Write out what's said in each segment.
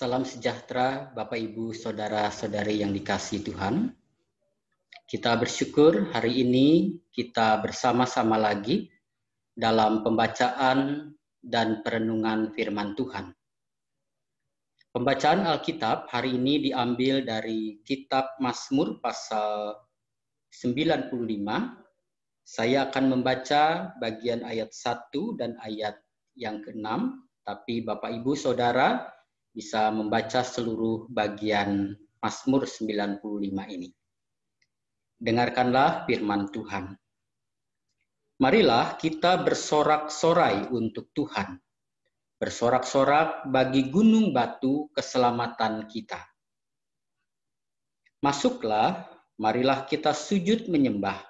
Salam sejahtera Bapak Ibu Saudara-saudari yang dikasih Tuhan. Kita bersyukur hari ini kita bersama-sama lagi dalam pembacaan dan perenungan firman Tuhan. Pembacaan Alkitab hari ini diambil dari kitab Mazmur pasal 95. Saya akan membaca bagian ayat 1 dan ayat yang ke-6, tapi Bapak Ibu Saudara bisa membaca seluruh bagian Mazmur 95 ini. Dengarkanlah firman Tuhan. Marilah kita bersorak-sorai untuk Tuhan. Bersorak-sorak bagi gunung batu keselamatan kita. Masuklah, marilah kita sujud menyembah,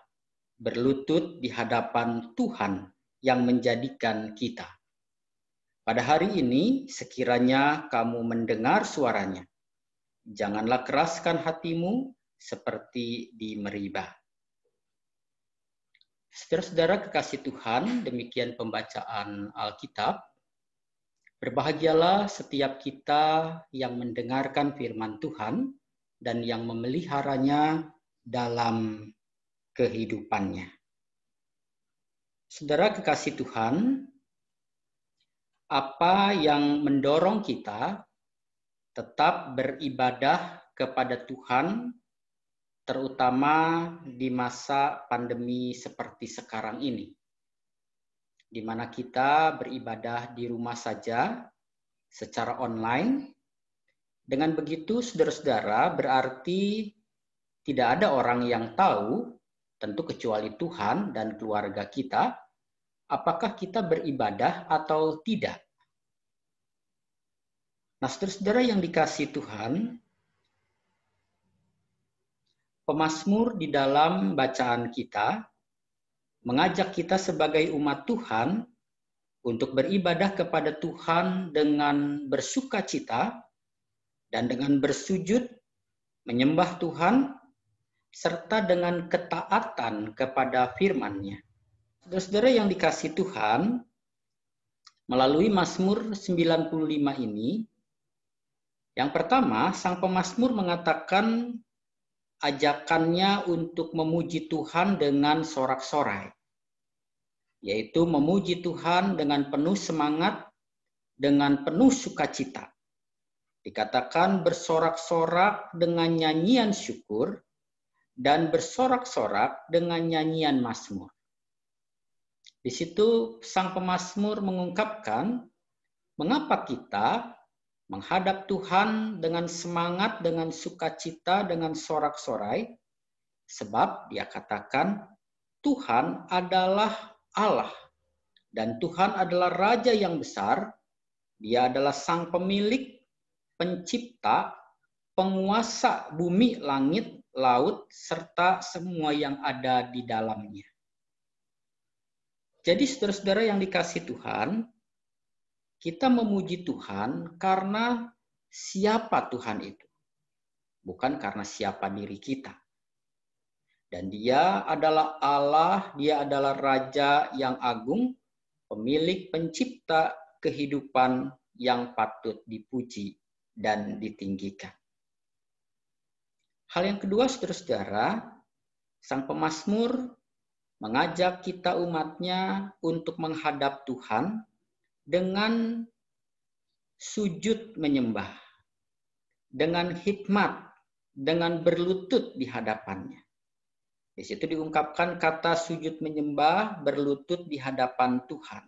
berlutut di hadapan Tuhan yang menjadikan kita. Pada hari ini, sekiranya kamu mendengar suaranya, janganlah keraskan hatimu seperti di Meribah. Saudara-saudara kekasih Tuhan, demikian pembacaan Alkitab. Berbahagialah setiap kita yang mendengarkan firman Tuhan dan yang memeliharanya dalam kehidupannya. Saudara kekasih Tuhan, apa yang mendorong kita tetap beribadah kepada Tuhan, terutama di masa pandemi seperti sekarang ini, di mana kita beribadah di rumah saja secara online. Dengan begitu, saudara-saudara, berarti tidak ada orang yang tahu, tentu kecuali Tuhan dan keluarga kita, apakah kita beribadah atau tidak. Nah, saudara-saudara yang dikasih Tuhan, pemazmur di dalam bacaan kita mengajak kita sebagai umat Tuhan untuk beribadah kepada Tuhan dengan bersuka cita dan dengan bersujud menyembah Tuhan serta dengan ketaatan kepada firman-Nya. Saudara-saudara yang dikasih Tuhan, melalui Mazmur 95 ini, yang pertama, sang pemazmur mengatakan ajakannya untuk memuji Tuhan dengan sorak-sorai, yaitu memuji Tuhan dengan penuh semangat, dengan penuh sukacita. Dikatakan bersorak-sorak dengan nyanyian syukur dan bersorak-sorak dengan nyanyian mazmur. Di situ sang pemazmur mengungkapkan mengapa kita menghadap Tuhan dengan semangat, dengan sukacita, dengan sorak-sorai, sebab dia katakan Tuhan adalah Allah dan Tuhan adalah Raja yang besar, dia adalah sang pemilik, pencipta, penguasa bumi, langit, laut, serta semua yang ada di dalamnya. Jadi saudara-saudara yang dikasih Tuhan, kita memuji Tuhan karena siapa Tuhan itu. Bukan karena siapa diri kita. Dan dia adalah Allah, dia adalah Raja yang agung, pemilik pencipta kehidupan yang patut dipuji dan ditinggikan. Hal yang kedua, saudara-saudara, sang pemazmur mengajak kita umatnya untuk menghadap Tuhan dengan sujud menyembah, dengan hikmat, dengan berlutut di hadapannya. Di situ diungkapkan kata sujud menyembah, berlutut di hadapan Tuhan.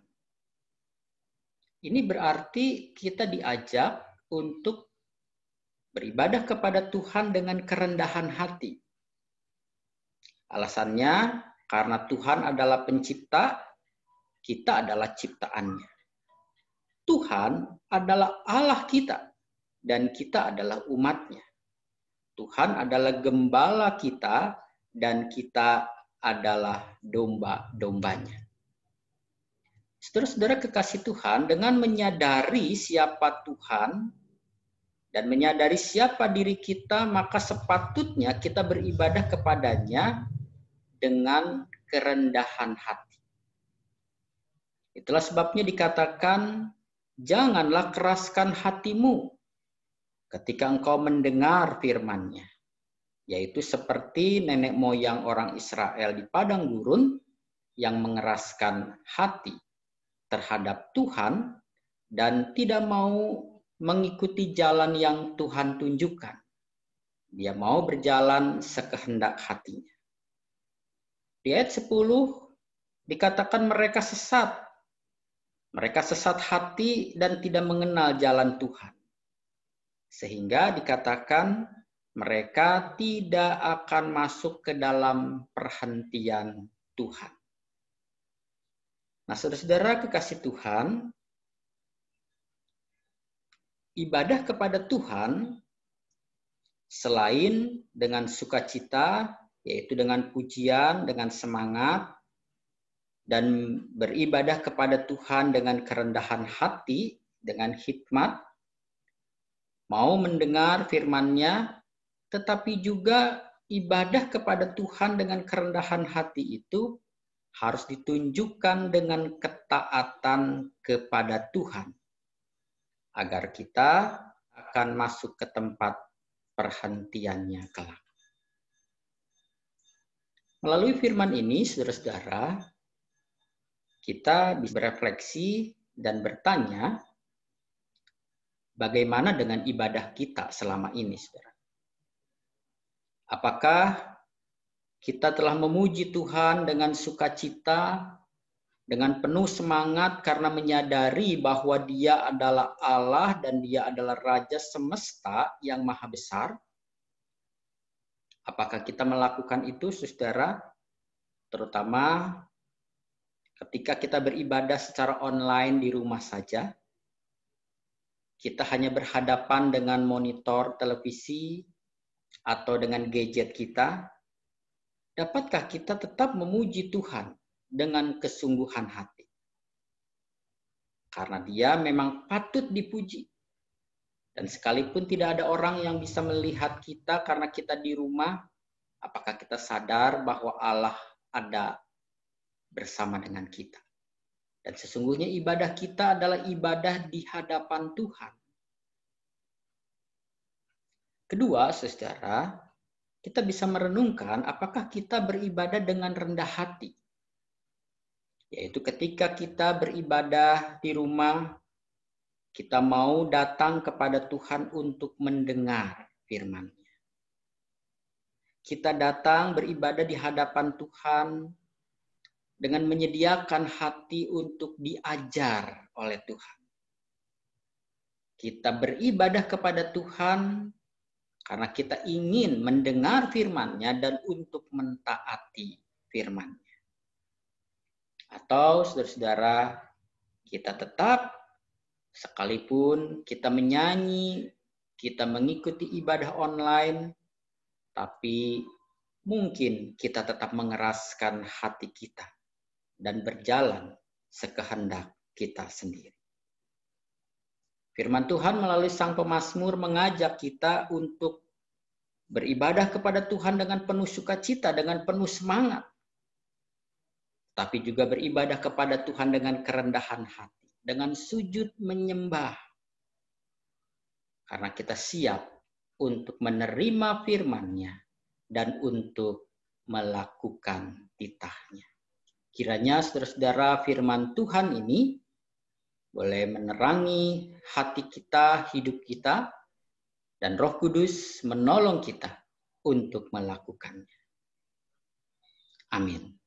Ini berarti kita diajak untuk beribadah kepada Tuhan dengan kerendahan hati. Alasannya karena Tuhan adalah pencipta, kita adalah ciptaannya. Tuhan adalah Allah kita, dan kita adalah umatnya. Tuhan adalah gembala kita, dan kita adalah domba-dombanya. Saudara-saudara kekasih Tuhan, dengan menyadari siapa Tuhan dan menyadari siapa diri kita, maka sepatutnya kita beribadah kepadanya dengan kerendahan hati. Itulah sebabnya dikatakan, janganlah keraskan hatimu ketika engkau mendengar firman-Nya, yaitu seperti nenek moyang orang Israel di padang gurun yang mengeraskan hati terhadap Tuhan dan tidak mau mengikuti jalan yang Tuhan tunjukkan. Dia mau berjalan sekehendak hatinya. Di ayat 10 dikatakan mereka sesat. Mereka sesat hati dan tidak mengenal jalan Tuhan. Sehingga dikatakan mereka tidak akan masuk ke dalam perhentian Tuhan. Nah, saudara-saudara kekasih Tuhan, ibadah kepada Tuhan selain dengan sukacita, yaitu dengan pujian, dengan semangat, dan beribadah kepada Tuhan dengan kerendahan hati, dengan hikmat, mau mendengar firman-Nya, tetapi juga ibadah kepada Tuhan dengan kerendahan hati itu harus ditunjukkan dengan ketaatan kepada Tuhan agar kita akan masuk ke tempat perhentiannya kelak. Melalui firman ini, saudara-saudara, kita bisa berefleksi dan bertanya, bagaimana dengan ibadah kita selama ini, saudara? Apakah kita telah memuji Tuhan dengan sukacita, dengan penuh semangat karena menyadari bahwa Dia adalah Allah dan Dia adalah Raja semesta yang maha besar? Apakah kita melakukan itu, saudara? Terutama ketika kita beribadah secara online di rumah saja, kita hanya berhadapan dengan monitor televisi, atau dengan gadget kita, dapatkah kita tetap memuji Tuhan dengan kesungguhan hati? Karena dia memang patut dipuji. Dan sekalipun tidak ada orang yang bisa melihat kita karena kita di rumah, apakah kita sadar bahwa Allah ada bersama dengan kita? Dan sesungguhnya ibadah kita adalah ibadah di hadapan Tuhan. Kedua, secara kita bisa merenungkan apakah kita beribadah dengan rendah hati. Yaitu ketika kita beribadah di rumah, kita mau datang kepada Tuhan untuk mendengar firman-Nya. Kita datang beribadah di hadapan Tuhan dengan menyediakan hati untuk diajar oleh Tuhan. Kita beribadah kepada Tuhan karena kita ingin mendengar firman-Nya dan untuk mentaati firman-Nya. Atau saudara-saudara, kita tetap sekalipun kita menyanyi, kita mengikuti ibadah online, tapi mungkin kita tetap mengeraskan hati kita dan berjalan sekehendak kita sendiri. Firman Tuhan melalui sang pemazmur mengajak kita untuk beribadah kepada Tuhan dengan penuh sukacita, dengan penuh semangat. Tapi juga beribadah kepada Tuhan dengan kerendahan hati, dengan sujud menyembah. Karena kita siap untuk menerima firman-Nya dan untuk melakukan titahnya. Kiranya saudara-saudara firman Tuhan ini boleh menerangi hati kita, hidup kita, dan Roh Kudus menolong kita untuk melakukannya. Amin.